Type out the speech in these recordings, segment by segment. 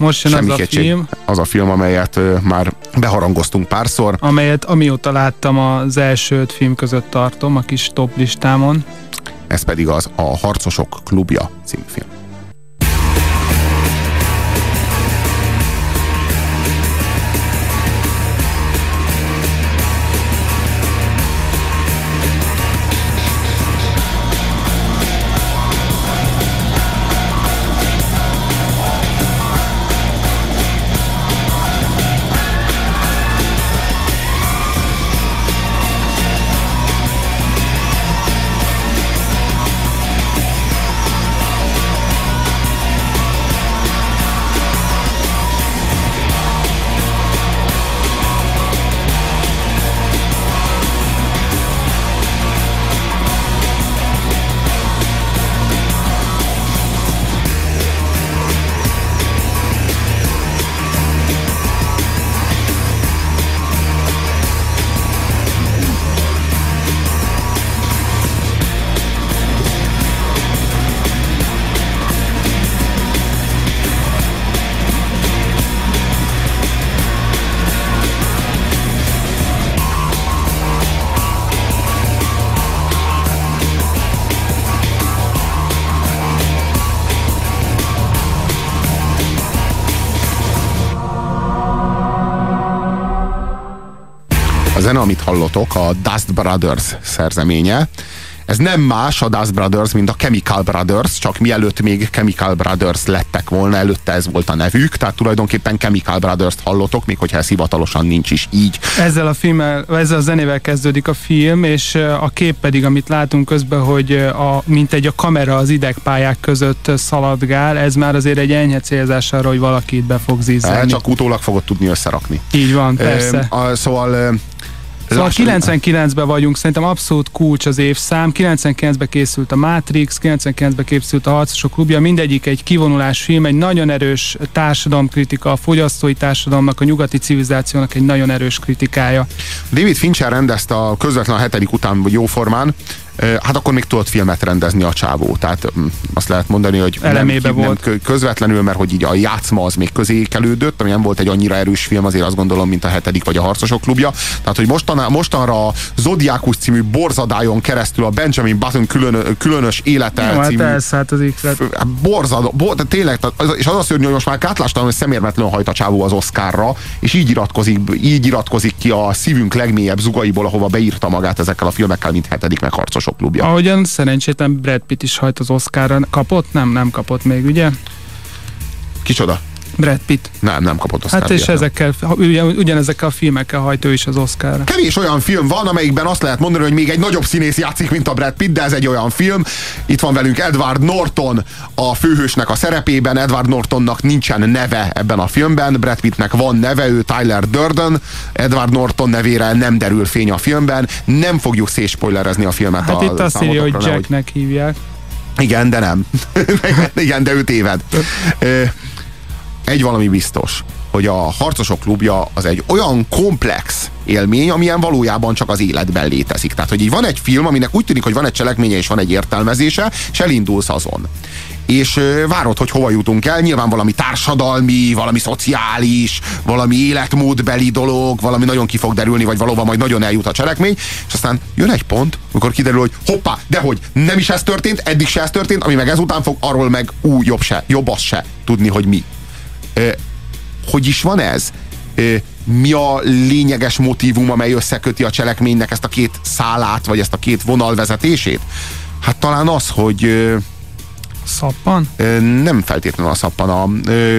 Most jön az a film. Az a film, amelyet ö, már beharangoztunk párszor. Amelyet amióta láttam az első öt film között tartom, a kis top listámon. Ez pedig az a Harcosok klubja című film. Zene, amit hallotok, a Dust Brothers szerzeménye. Ez nem más a Dust Brothers, mint a Chemical Brothers, csak mielőtt még Chemical Brothers lettek volna, előtte ez volt a nevük, tehát tulajdonképpen Chemical Brothers-t hallotok, még hogyha ez hivatalosan nincs is így. Ezzel a, filmmel, ezzel a zenével kezdődik a film, és a kép pedig, amit látunk közben, hogy a, mint egy a kamera az idegpályák között szaladgál, ez már azért egy enyhe célzás arra, hogy valaki itt be fog zízelni. Csak utólag fogod tudni összerakni. Így van, persze. E, szóval Szóval 99-ben vagyunk, szerintem abszolút kulcs az évszám. 99-ben készült a Matrix, 99-ben készült a Harcosok klubja, mindegyik egy kivonulás film, egy nagyon erős társadalomkritika, a fogyasztói társadalomnak, a nyugati civilizációnak egy nagyon erős kritikája. David Fincher rendezte a közvetlen a hetedik után jóformán, hát akkor még tudott filmet rendezni a csávó. Tehát azt lehet mondani, hogy nem, volt. nem közvetlenül, mert hogy így a játszma az még közékelődött, ami nem volt egy annyira erős film, azért azt gondolom, mint a hetedik vagy a Harcosok klubja. Tehát, hogy mostan, mostanra a Zodiákus című borzadájon keresztül a Benjamin Button külön, különös élete Jó, hát című... Hát az hát Borzad, bo, tényleg, és az a szörnyű, hogy most már kátlástalan, hogy szemérmetlen hajt a csávó az Oscarra, és így iratkozik, így iratkozik ki a szívünk legmélyebb zugaiból, ahova beírta magát ezekkel a filmekkel, mint hetedik meg harcos harcosok klubja. Ahogyan szerencsétlen Brad Pitt is hajt az Oscarra. Kapott? Nem, nem kapott még, ugye? Kicsoda? Brad Pitt. Nem, nem kapott Oscar Hát és ezekkel, ugyan, ugyanezekkel a filmekkel hajt ő is az Oscarra. Kevés olyan film van, amelyikben azt lehet mondani, hogy még egy nagyobb színész játszik, mint a Brad Pitt, de ez egy olyan film. Itt van velünk Edward Norton a főhősnek a szerepében. Edward Nortonnak nincsen neve ebben a filmben, Brad Pittnek van neve, ő Tyler Durden. Edward Norton nevére nem derül fény a filmben. Nem fogjuk szétspoilerezni a filmet. Hát a itt azt írja, hogy Jacknek hívják. Igen, de nem. Igen, de ő téved. Egy valami biztos, hogy a Harcosok klubja az egy olyan komplex élmény, amilyen valójában csak az életben létezik. Tehát, hogy így van egy film, aminek úgy tűnik, hogy van egy cselekménye és van egy értelmezése, és elindulsz azon és várod, hogy hova jutunk el. Nyilván valami társadalmi, valami szociális, valami életmódbeli dolog, valami nagyon ki fog derülni, vagy valóban majd nagyon eljut a cselekmény, és aztán jön egy pont, amikor kiderül, hogy hoppá, dehogy nem is ez történt, eddig se ez történt, ami meg ezután fog, arról meg ú, jobb se, jobb az se tudni, hogy mi hogy is van ez? Mi a lényeges motivum, amely összeköti a cselekménynek ezt a két szálát, vagy ezt a két vonalvezetését? Hát talán az, hogy Szappan? Nem feltétlenül a szappan. A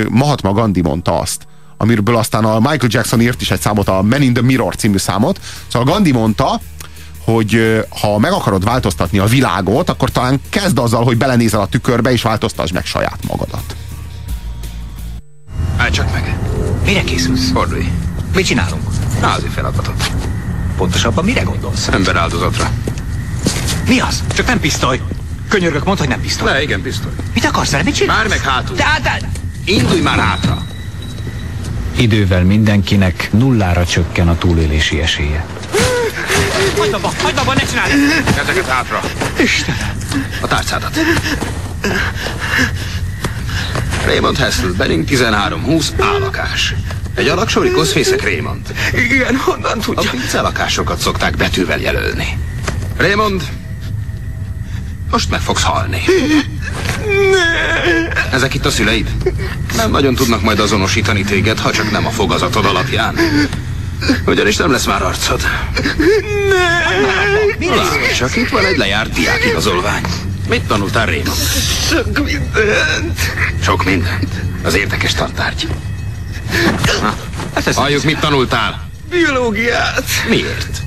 Mahatma Gandhi mondta azt, amiről aztán a Michael Jackson írt is egy számot, a Men in the Mirror című számot. Szóval Gandhi mondta, hogy ha meg akarod változtatni a világot, akkor talán kezd azzal, hogy belenézel a tükörbe, és változtasd meg saját magadat. Állj csak meg. Mire készülsz? Fordulj. Mit csinálunk? Názi feladatot. Pontosabban mire gondolsz? Emberáldozatra. Mi az? Csak nem pisztoly. Könyörgök, mondd, hogy nem pisztoly. Ne, igen, pisztoly. Mit akarsz vele? Mit csinálsz? Már meg hátul. De, de... Indulj már hátra. Idővel mindenkinek nullára csökken a túlélési esélye. Hagyd abba, hagyd abba, ne csinálj! Kezeket hátra. Istenem! A tárcádat. Raymond Hessel, Benning 1320, állakás. Egy alaksori koszfészek Raymond. Igen, honnan A tudja? pincelakásokat szokták betűvel jelölni. Raymond, most meg fogsz halni. Ezek itt a szüleid? Nem nagyon tudnak majd azonosítani téged, ha csak nem a fogazatod alapján. Ugyanis nem lesz már arcod. Várj, csak itt van egy lejárt diákigazolvány. Mit tanultál, Raymond? Sok mindent. Sok mindent. Az érdekes tantárgy. Ha, hát ezt Halljuk, mit tanultál? Biológiát. Miért?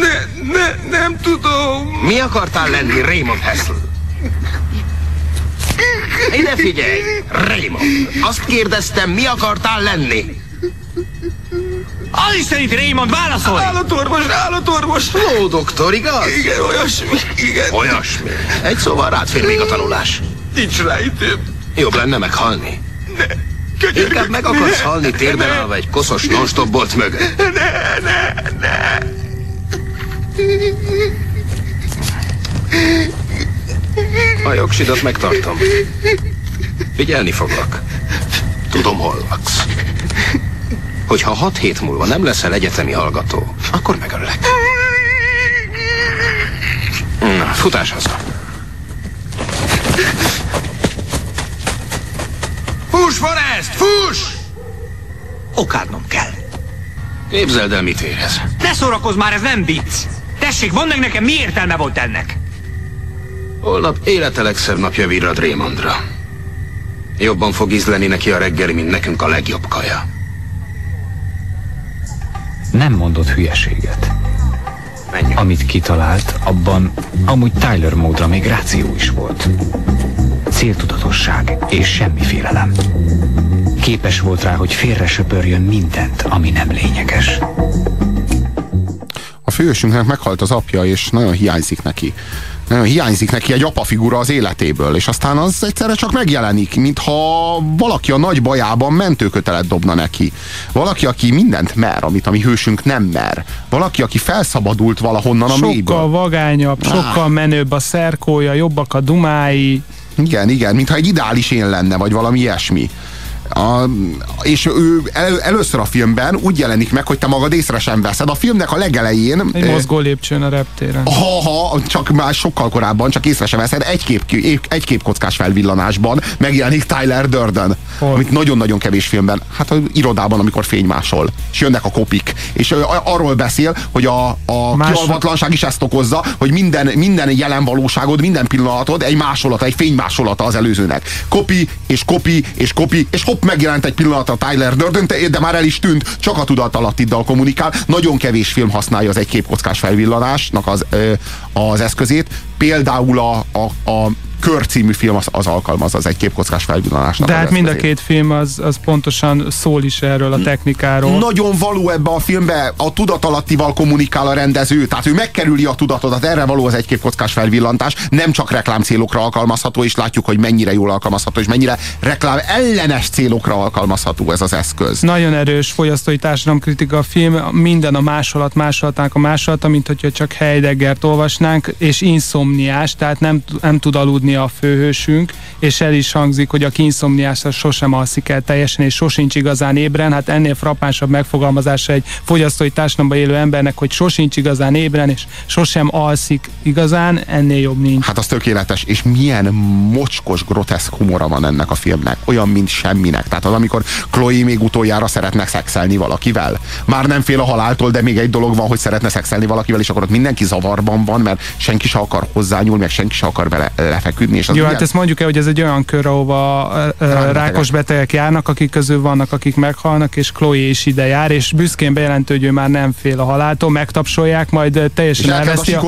Ne, ne, nem tudom. Mi akartál lenni, Raymond Hessel? Ide figyelj, Raymond. Azt kérdeztem, mi akartál lenni? Az is szerint Raymond, válaszolj! Állatorvos, állatorvos. Ó, doktor, igaz? Igen, olyasmi, igen. Olyasmi. Egy szóval rád fér még a tanulás. Nincs rá időm. Jobb lenne meghalni. Könyörgök. Inkább meg akarsz halni térben állva egy koszos non-stop bolt mögött. Ne, ne, ne. A jogsidat megtartom. Figyelni foglak. Tudom, hol laksz. Hogyha hat hét múlva nem leszel egyetemi hallgató, akkor megöllek. Na, futás haza. Fuss, Forrest, fuss! Okádnom kell. Képzeld el, mit érez. Ne szórakozz már, ez nem vicc. Tessék, mondd meg nekem, mi értelme volt ennek? Holnap élete legszebb napja virrad Raymondra. Jobban fog ízleni neki a reggeli, mint nekünk a legjobb kaja. Nem mondott hülyeséget. Menjünk. Amit kitalált, abban amúgy Tyler módra még ráció is volt. Céltudatosság és semmi félelem. Képes volt rá, hogy félre söpörjön mindent, ami nem lényeges. A fősünknek meghalt az apja, és nagyon hiányzik neki. Hiányzik neki egy apa figura az életéből, és aztán az egyszerre csak megjelenik, mintha valaki a nagy bajában mentőkötelet dobna neki. Valaki, aki mindent mer, amit a mi hősünk nem mer. Valaki, aki felszabadult valahonnan a Sokkal mélyből. vagányabb, sokkal menőbb a szerkója, jobbak a dumái. Igen, igen, mintha egy ideális én lenne, vagy valami ilyesmi. A, és ő el, először a filmben úgy jelenik meg, hogy te magad észre sem veszed. A filmnek a legelején... Egy mozgó lépcsőn a reptéren. ha, ha, csak már sokkal korábban, csak észre sem veszed, egy, kép, egy képkockás felvillanásban megjelenik Tyler Durden, Hol? amit nagyon-nagyon kevés filmben, hát az irodában, amikor fénymásol, és jönnek a kopik, és a- arról beszél, hogy a, a Más- kialvatlanság is ezt okozza, hogy minden, minden jelen valóságod, minden pillanatod egy másolata, egy fénymásolata az előzőnek. Kopi, és kopi, és kopi, és hopp, megjelent egy pillanat a Tyler Durden, de már el is tűnt, csak a tudat alattiddal kommunikál. Nagyon kevés film használja az egy képkockás felvillanásnak az, az eszközét. Például a, a, a Kör című film az, az alkalmaz az egy képkockás felvillanásnak De hát mind a két film az, az pontosan szól is erről a technikáról. Nagyon való ebbe a filmbe, a tudatalattival kommunikál a rendező, tehát ő megkerüli a tudatodat, erre való az egy képkockás felvillantás, nem csak reklám célokra alkalmazható, és látjuk, hogy mennyire jól alkalmazható, és mennyire reklám ellenes célokra alkalmazható ez az eszköz. Nagyon erős fogyasztói társadalomkritika a film, minden a másolat, másolatának a másolata, mint hogyha csak Heideggert olvasnánk, és inszomniás, tehát nem, nem tud aludni a főhősünk, és el is hangzik, hogy aki inszomniás, az sosem alszik el teljesen, és sosincs igazán ébren, hát ennél frappánsabb megfogalmazása egy fogyasztói társadalomban élő embernek, hogy sosincs igazán ébren, és sosem alszik igazán, ennél jobb nincs. Hát az tökéletes, és milyen mocskos, groteszk humora van ennek a filmnek. Olyan, mint semminek. Tehát az, amikor Chloe még utoljára szeretne szexelni valakivel. Már nem fél a haláltól, de még egy dolog van, hogy szeretne szexelni valakivel, és akkor ott mindenki zavarban van, mert senki se akar hozzányúlni, meg senki se akar vele lefeküdni. És az Jó, milyen- hát ezt mondjuk el, hogy ez egy olyan kör, ahova rákos betegek járnak, akik közül vannak, akik meghalnak, és Chloe is ide jár, és büszkén bejelentő, hogy ő már nem fél a haláltól, megtapsolják, majd és teljesen a elveszti a,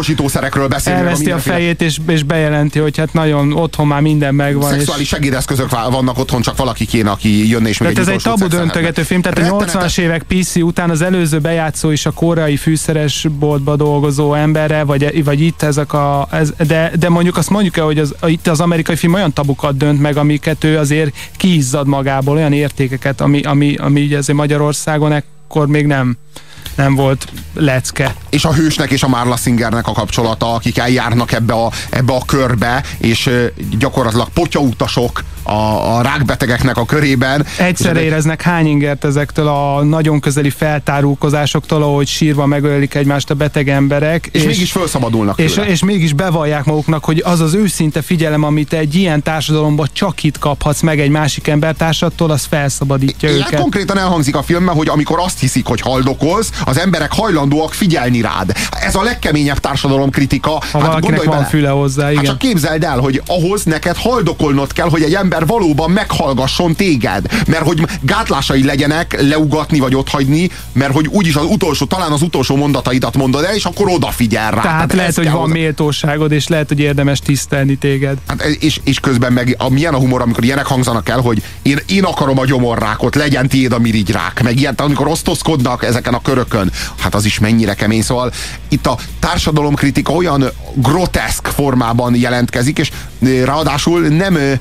beszélni. a elveszti a fejét, és, és bejelenti, hogy hát nagyon otthon már minden megvan. És, Szexuális segédeszközök vá- vannak otthon, csak valaki kéne, aki jönne és még tehát ez egy tabu döntögető film, tehát a Rettenetes. 80-as évek PC után az előző bejátszó is a koreai fűszeresboltba dolgozó emberre, vagy, vagy itt ezek a... Ez, de, de mondjuk azt mondjuk el, hogy az, itt az amerikai film olyan tabukat dönt meg, amiket ő azért kiizzad magából, olyan értékeket, ami, ami, ami ugye azért Magyarországon ekkor még nem nem volt lecke. és a hősnek és a Marla Singernek a kapcsolata, akik eljárnak ebbe a, ebbe a körbe, és gyakorlatilag potyautasok a, a rákbetegeknek a körében. Egyszerre és éreznek hány ingert ezektől a nagyon közeli feltárulkozásoktól, ahogy sírva megölik egymást a beteg emberek. És, és mégis felszabadulnak és, tőle. és mégis bevallják maguknak, hogy az az őszinte figyelem, amit egy ilyen társadalomban csak itt kaphatsz meg egy másik embertársattól, az felszabadítja Ilyen őket. konkrétan elhangzik a filmben, hogy amikor azt hiszik, hogy haldokolsz, az emberek hajlandóak figyelni rád. Ez a legkeményebb társadalomkritika. Ha hát valakinek van bele. füle hozzá, Hát igen. csak képzeld el, hogy ahhoz neked haldokolnod kell, hogy egy ember valóban meghallgasson téged. Mert hogy gátlásai legyenek leugatni vagy otthagyni, mert hogy úgyis az utolsó, talán az utolsó mondataidat mondod el, és akkor odafigyel rá. Tehát lehet, ez hogy van hozzá. méltóságod, és lehet, hogy érdemes tisztelni téged. Hát, és, és közben meg a, milyen a humor, amikor ilyenek hangzanak el, hogy én, én akarom a gyomorrákot, legyen tiéd a mirigyrák, meg ilyen, amikor osztozkodnak ezeken a körökön, hát az is mennyire kemény. Szóval itt a társadalomkritika olyan groteszk formában jelentkezik, és ö, ráadásul nem ö,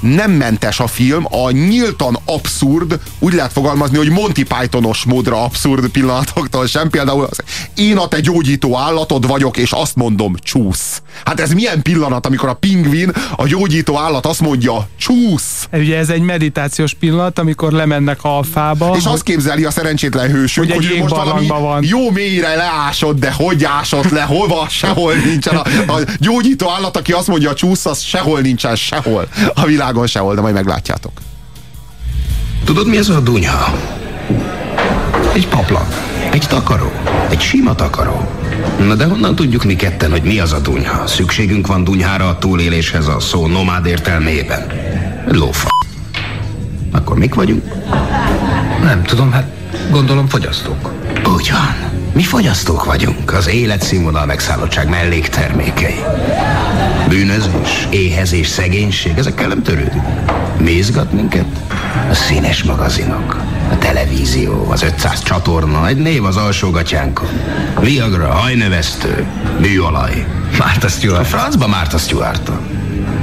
nem mentes a film, a nyíltan abszurd, úgy lehet fogalmazni, hogy Monty Pythonos módra abszurd pillanatoktól sem. Például az, én a te gyógyító állatod vagyok, és azt mondom, csúsz. Hát ez milyen pillanat, amikor a pingvin, a gyógyító állat azt mondja, csúsz. Ugye ez egy meditációs pillanat, amikor lemennek alfába. És azt képzeli a szerencsétlen hősünk, Hogy hogy ő most valami van. jó mélyre leásott, de hogy ásott le, hova, sehol nincsen. A, a gyógyító állat, aki azt mondja, csúsz, az sehol nincsen, sehol. A világon sehol, de majd meglátjátok. Tudod, mi ez a dunyha? Egy paplan, egy takaró, egy sima takaró. Na de honnan tudjuk mi ketten, hogy mi az a dunyha? Szükségünk van dunyhára a túléléshez a szó nomád értelmében. Lófa. Akkor mik vagyunk? Nem tudom, hát gondolom fogyasztók. Úgy van. Mi fogyasztók vagyunk, az életszínvonal megszállottság melléktermékei. Bűnözés, éhezés, szegénység, ezekkel nem törődünk. Mi izgat minket? A színes magazinok, a televízió, az 500 csatorna, egy név az alsógatyánkon. Viagra, hajnövesztő, műolaj. Márta A Stewart. francba Márta stewart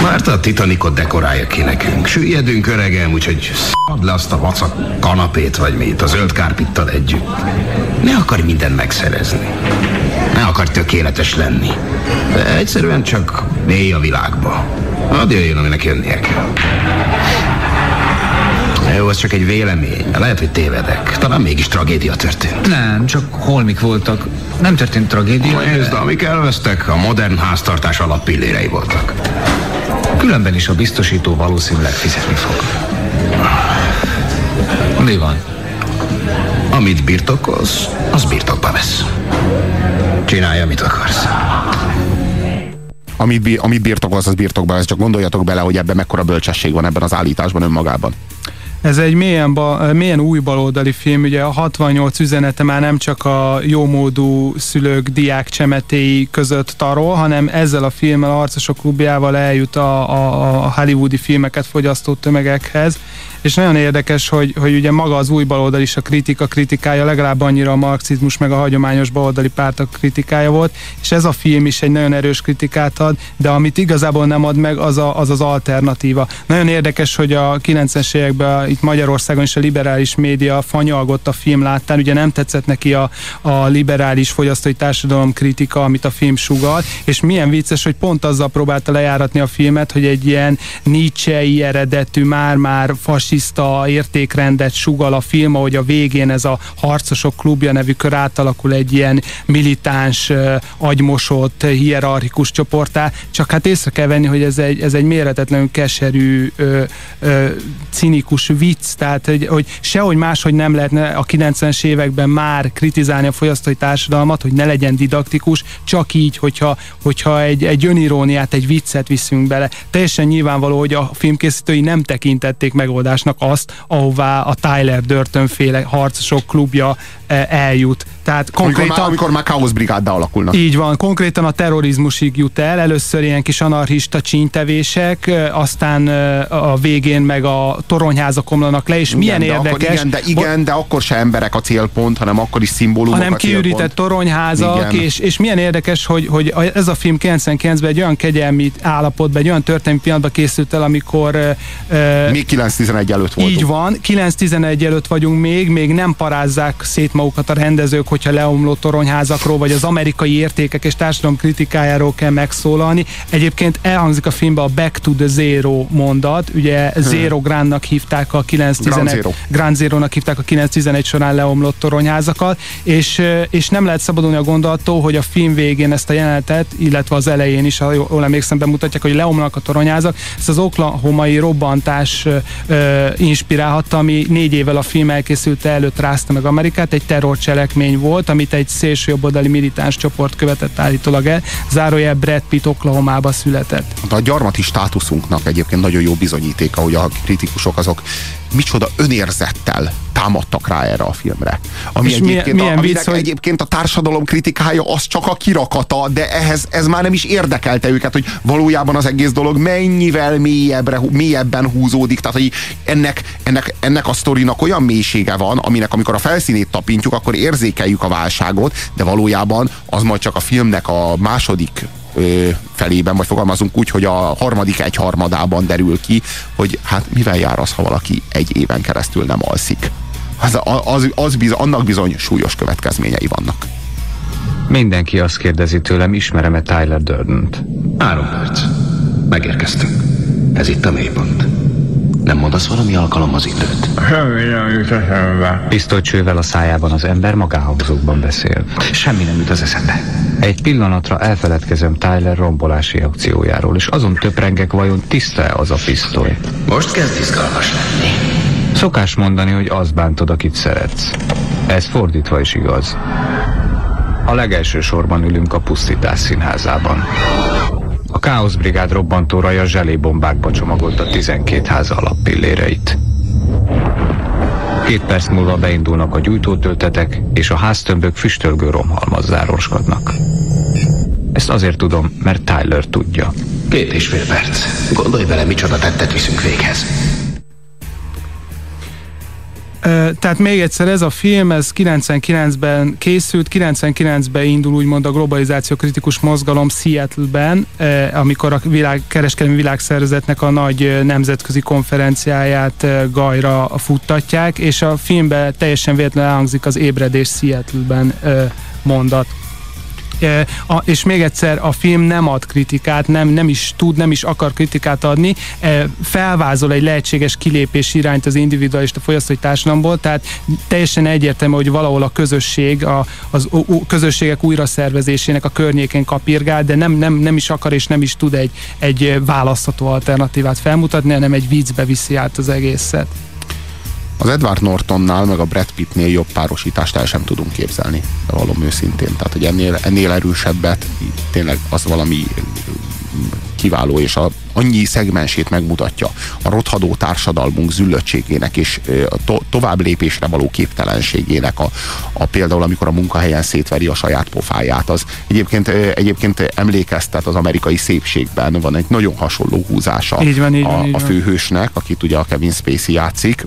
Márta a Titanicot dekorálja ki nekünk. Süllyedünk öregem, úgyhogy szad le azt a vacak kanapét, vagy mit, a zöld kárpittal együtt. Ne akarj mindent megszerezni. Ne akarj tökéletes lenni. De egyszerűen csak mély a világba. Hadd jöjjön, aminek jönnie kell. Jó, ez csak egy vélemény. Lehet, hogy tévedek. Talán mégis tragédia történt. Nem, csak holmik voltak. Nem történt tragédia. Nézd, amik elvesztek, a modern háztartás alappillérei voltak. Különben is a biztosító valószínűleg fizetni fog. Mi van? Amit birtokolsz, az birtokba vesz. Csinálj, amit akarsz. Amit, bi- amit birtokolsz, az birtokban, ez csak gondoljatok bele, hogy ebben mekkora bölcsesség van ebben az állításban önmagában. Ez egy mélyen, ba, mélyen új baloldali film, ugye a 68 üzenete már nem csak a jómódú szülők, diák csemetéi között tarol, hanem ezzel a filmmel, a Harcosok klubjával eljut a, a, a hollywoodi filmeket fogyasztó tömegekhez, és nagyon érdekes, hogy, hogy ugye maga az új baloldal is a kritika kritikája, legalább annyira a marxizmus meg a hagyományos baloldali pártok kritikája volt, és ez a film is egy nagyon erős kritikát ad, de amit igazából nem ad meg, az a, az, az alternatíva. Nagyon érdekes, hogy a 90-es években itt Magyarországon is a liberális média fanyalgott a film láttán, ugye nem tetszett neki a, a liberális fogyasztói társadalom kritika, amit a film sugal, és milyen vicces, hogy pont azzal próbálta lejáratni a filmet, hogy egy ilyen Nietzsche-i eredetű, már-már fasiszta értékrendet sugal a film, ahogy a végén ez a Harcosok klubja nevű kör átalakul egy ilyen militáns, agymosott, hierarchikus csoportá, csak hát észre kell venni, hogy ez egy, ez egy méretetlenül keserű, ö, ö, cinikus vicc, tehát hogy, hogy sehogy máshogy nem lehetne a 90-es években már kritizálni a fogyasztói társadalmat, hogy ne legyen didaktikus, csak így, hogyha, hogyha egy, egy öniróniát, egy viccet viszünk bele. Teljesen nyilvánvaló, hogy a filmkészítői nem tekintették megoldásnak azt, ahová a Tyler Durton féle harcosok klubja eh, eljut. Tehát Amikor már, konkrétan... amikor már káosz brigáddá alakulnak. Így van, konkrétan a terrorizmusig jut el, először ilyen kis anarchista csíntevések, ö, aztán a végén meg a toronyházak omlanak le, és milyen igen, de érdekes, Akkor igen, de, igen, de akkor se emberek a célpont, hanem akkor is szimbólumok hanem a célpont. kiürített toronyházak, Igen. és, és milyen érdekes, hogy, hogy ez a film 99-ben egy olyan kegyelmi állapotban, egy olyan történelmi pillanatban készült el, amikor ö, Még 9-11 előtt voltunk. így van, 9-11 előtt vagyunk még, még nem parázzák szét magukat a rendezők, hogyha leomló toronyházakról, vagy az amerikai értékek és társadalom kritikájáról kell megszólalni. Egyébként elhangzik a filmben a Back to the Zero mondat, ugye hmm. Zero Grandnak hívták a 911, Grand, Zero. Grand Zero-nak hívták a 911 során leomlott toronyházakat, és, és nem lehet szabadulni a gondolattól, hogy a film végén ezt a jelenetet, illetve az elején is, ha jól emlékszem, bemutatják, hogy leomlanak a toronyházak. Ezt az oklahomai robbantás ö, inspirálhatta, ami négy évvel a film elkészülte előtt rázta meg Amerikát. Egy terrorcselekmény volt, amit egy szélsőjobboldali militáns csoport követett állítólag el. Zárójel Brad Pitt Oklahomába született. A gyarmati státuszunknak egyébként nagyon jó bizonyítéka, hogy a kritikusok azok micsoda önérzettel támadtak rá erre a filmre. Ami és egyébként, milyen, a, vicc, hogy... egyébként a társadalom kritikája az csak a kirakata, de ehhez ez már nem is érdekelte őket, hogy valójában az egész dolog mennyivel mélyebbre, mélyebben húzódik, tehát hogy ennek, ennek, ennek a sztorinak olyan mélysége van, aminek amikor a felszínét tapintjuk, akkor érzékeljük a válságot, de valójában az majd csak a filmnek a második felében, vagy fogalmazunk úgy, hogy a harmadik egyharmadában derül ki, hogy hát mivel jár az, ha valaki egy éven keresztül nem alszik. Az, az, az biz, annak bizony súlyos következményei vannak. Mindenki azt kérdezi tőlem, ismerem-e Tyler Durden-t? Három perc. Megérkeztünk. Ez itt a mélypont. Nem mondasz valami alkalom az időt? Semmi nem jut eszembe. Pisztolycsővel a szájában az ember magáhangzókban beszél. Semmi nem jut az eszembe. Egy pillanatra elfeledkezem Tyler rombolási akciójáról, és azon töprengek vajon tiszta-e az a pisztoly. Most kezd izgalmas lenni. Szokás mondani, hogy az bántod, akit szeretsz. Ez fordítva is igaz. A legelső sorban ülünk a pusztítás színházában. A Káosz Brigád robbantóraja zselébombákba csomagolta 12 háza alappilléreit. Két perc múlva beindulnak a gyújtótöltetek, és a háztömbök füstölgő romhalmazzá roskadnak. Ezt azért tudom, mert Tyler tudja. Két és fél perc. Gondolj bele, micsoda tettet viszünk véghez. Tehát még egyszer ez a film, ez 99-ben készült, 99-ben indul úgymond a globalizáció kritikus mozgalom Seattle-ben, amikor a világ, kereskedelmi világszervezetnek a nagy nemzetközi konferenciáját Gajra futtatják, és a filmben teljesen véletlenül elhangzik az ébredés Seattle-ben mondat és még egyszer a film nem ad kritikát, nem, nem is tud, nem is akar kritikát adni, felvázol egy lehetséges kilépés irányt az individualista fogyasztói társadalomból, tehát teljesen egyértelmű, hogy valahol a közösség, a, az a közösségek újraszervezésének a környékén kapirgál, de nem, nem, nem is akar és nem is tud egy, egy választható alternatívát felmutatni, hanem egy viccbe viszi át az egészet. Az Edward Nortonnál, meg a Brad Pittnél jobb párosítást el sem tudunk képzelni, de valóm őszintén. Tehát, hogy ennél, ennél erősebbet tényleg az valami kiváló, és a, annyi szegmensét megmutatja a rothadó társadalmunk züllöttségének és a to, tovább lépésre való képtelenségének a, a például, amikor a munkahelyen szétveri a saját pofáját, az egyébként, egyébként emlékeztet az amerikai szépségben, van egy nagyon hasonló húzása így van, így van, a, így a főhősnek, akit ugye a Kevin Spacey játszik,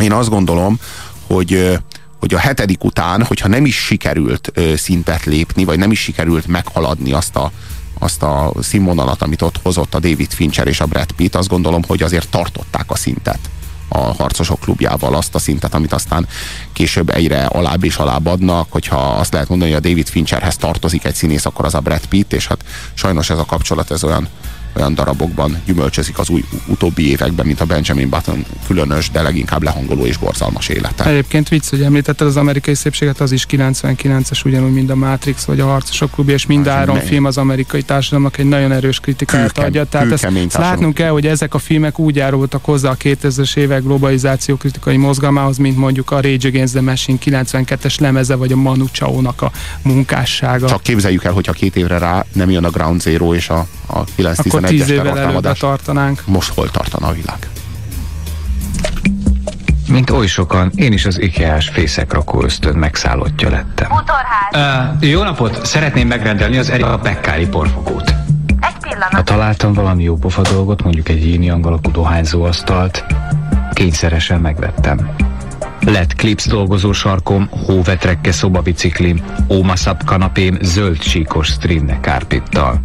én azt gondolom, hogy hogy a hetedik után, hogyha nem is sikerült szintet lépni, vagy nem is sikerült meghaladni azt a, azt a színvonalat, amit ott hozott a David Fincher és a Brad Pitt, azt gondolom, hogy azért tartották a szintet a harcosok klubjával azt a szintet, amit aztán később egyre alább és alább adnak, hogyha azt lehet mondani, hogy a David Fincherhez tartozik egy színész, akkor az a Brad Pitt, és hát sajnos ez a kapcsolat ez olyan olyan darabokban gyümölcsözik az új utóbbi években, mint a Benjamin Button különös, de leginkább lehangoló és borzalmas élete. Egyébként vicc, hogy említetted az amerikai szépséget, az is 99-es, ugyanúgy, mint a Matrix vagy a Harcosok klubja, és mind három film az amerikai társadalomnak egy nagyon erős kritikát Kőkem, adja. Tehát ezt, ezt látnunk kell, hogy ezek a filmek úgy járultak hozzá a 2000-es évek globalizáció kritikai mozgalmához, mint mondjuk a Rage Against the Machine 92-es lemeze, vagy a Manu Chao-nak a munkássága. Csak képzeljük el, hogyha két évre rá nem jön a Ground Zero és a, a 9 akkor tíz évvel tartanánk. Most hol tartana a világ? Mint oly sokan, én is az IKEA-s fészekrakó ösztön megszállottja lettem. Uh, jó napot! Szeretném megrendelni az Erika Pekkári porfogót. Egy pillanat. Ha találtam valami jó pofa dolgot, mondjuk egy yin alakú dohányzóasztalt, kényszeresen megvettem. Lett klipsz dolgozó sarkom, hóvetrekke szobabiciklim, ómaszap kanapém zöld síkos strinne kárpittal.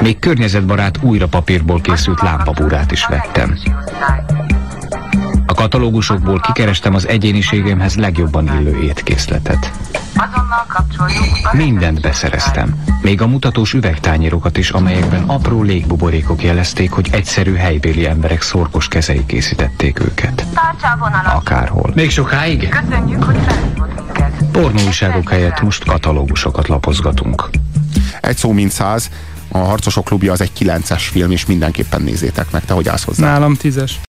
Még környezetbarát újra papírból készült lámpabúrát is vettem. A katalógusokból kikerestem az egyéniségemhez legjobban illő étkészletet. Mindent beszereztem. Még a mutatós üvegtányérokat is, amelyekben apró légbuborékok jelezték, hogy egyszerű helybéli emberek szorkos kezei készítették őket. Akárhol. Még sokáig? Köszönjük, hogy. Pornóújságok helyett most katalógusokat lapozgatunk. Egy szó mint száz, a Harcosok klubja az egy 9-es film, és mindenképpen nézzétek meg. Te hogy állsz hozzá? Nálam tízes.